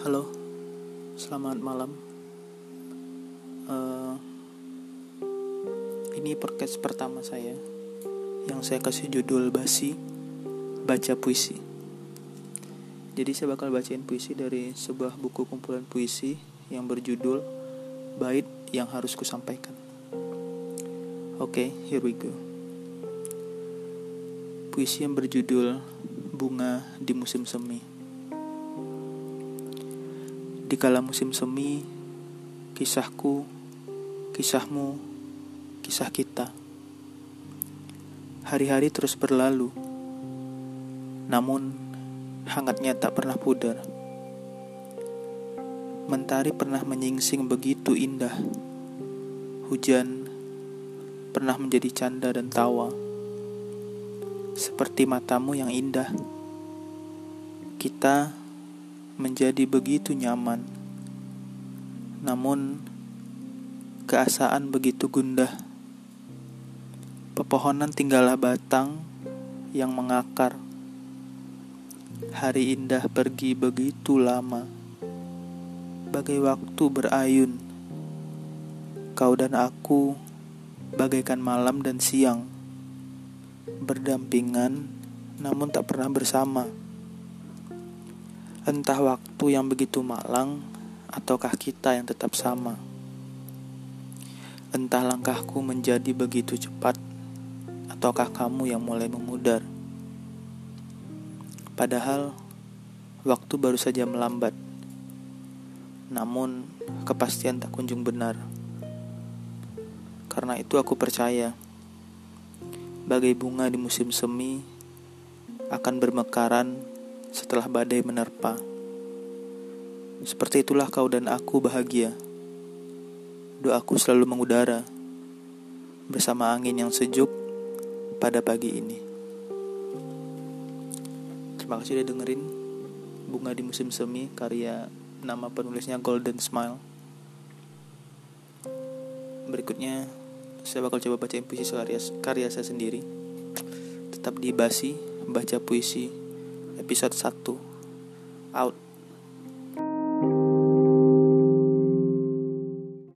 Halo, selamat malam. Uh, ini podcast pertama saya yang saya kasih judul basi baca puisi. Jadi saya bakal bacain puisi dari sebuah buku kumpulan puisi yang berjudul Bait yang harus kusampaikan. Oke, okay, here we go. Puisi yang berjudul Bunga di Musim Semi. Di kala musim semi, kisahku, kisahmu, kisah kita. Hari-hari terus berlalu, namun hangatnya tak pernah pudar. Mentari pernah menyingsing begitu indah. Hujan pernah menjadi canda dan tawa. Seperti matamu yang indah. Kita menjadi begitu nyaman. Namun, keasaan begitu gundah. Pepohonan tinggallah batang yang mengakar. Hari indah pergi begitu lama. Bagai waktu berayun. Kau dan aku bagaikan malam dan siang. Berdampingan namun tak pernah bersama. Entah waktu yang begitu malang, ataukah kita yang tetap sama. Entah langkahku menjadi begitu cepat, ataukah kamu yang mulai memudar. Padahal, waktu baru saja melambat. Namun, kepastian tak kunjung benar. Karena itu aku percaya, bagai bunga di musim semi, akan bermekaran setelah badai menerpa. Seperti itulah kau dan aku bahagia. Doaku selalu mengudara bersama angin yang sejuk pada pagi ini. Terima kasih udah dengerin Bunga di Musim Semi karya nama penulisnya Golden Smile. Berikutnya saya bakal coba baca puisi karya, karya saya sendiri. Tetap di Basi, baca puisi episode 1 out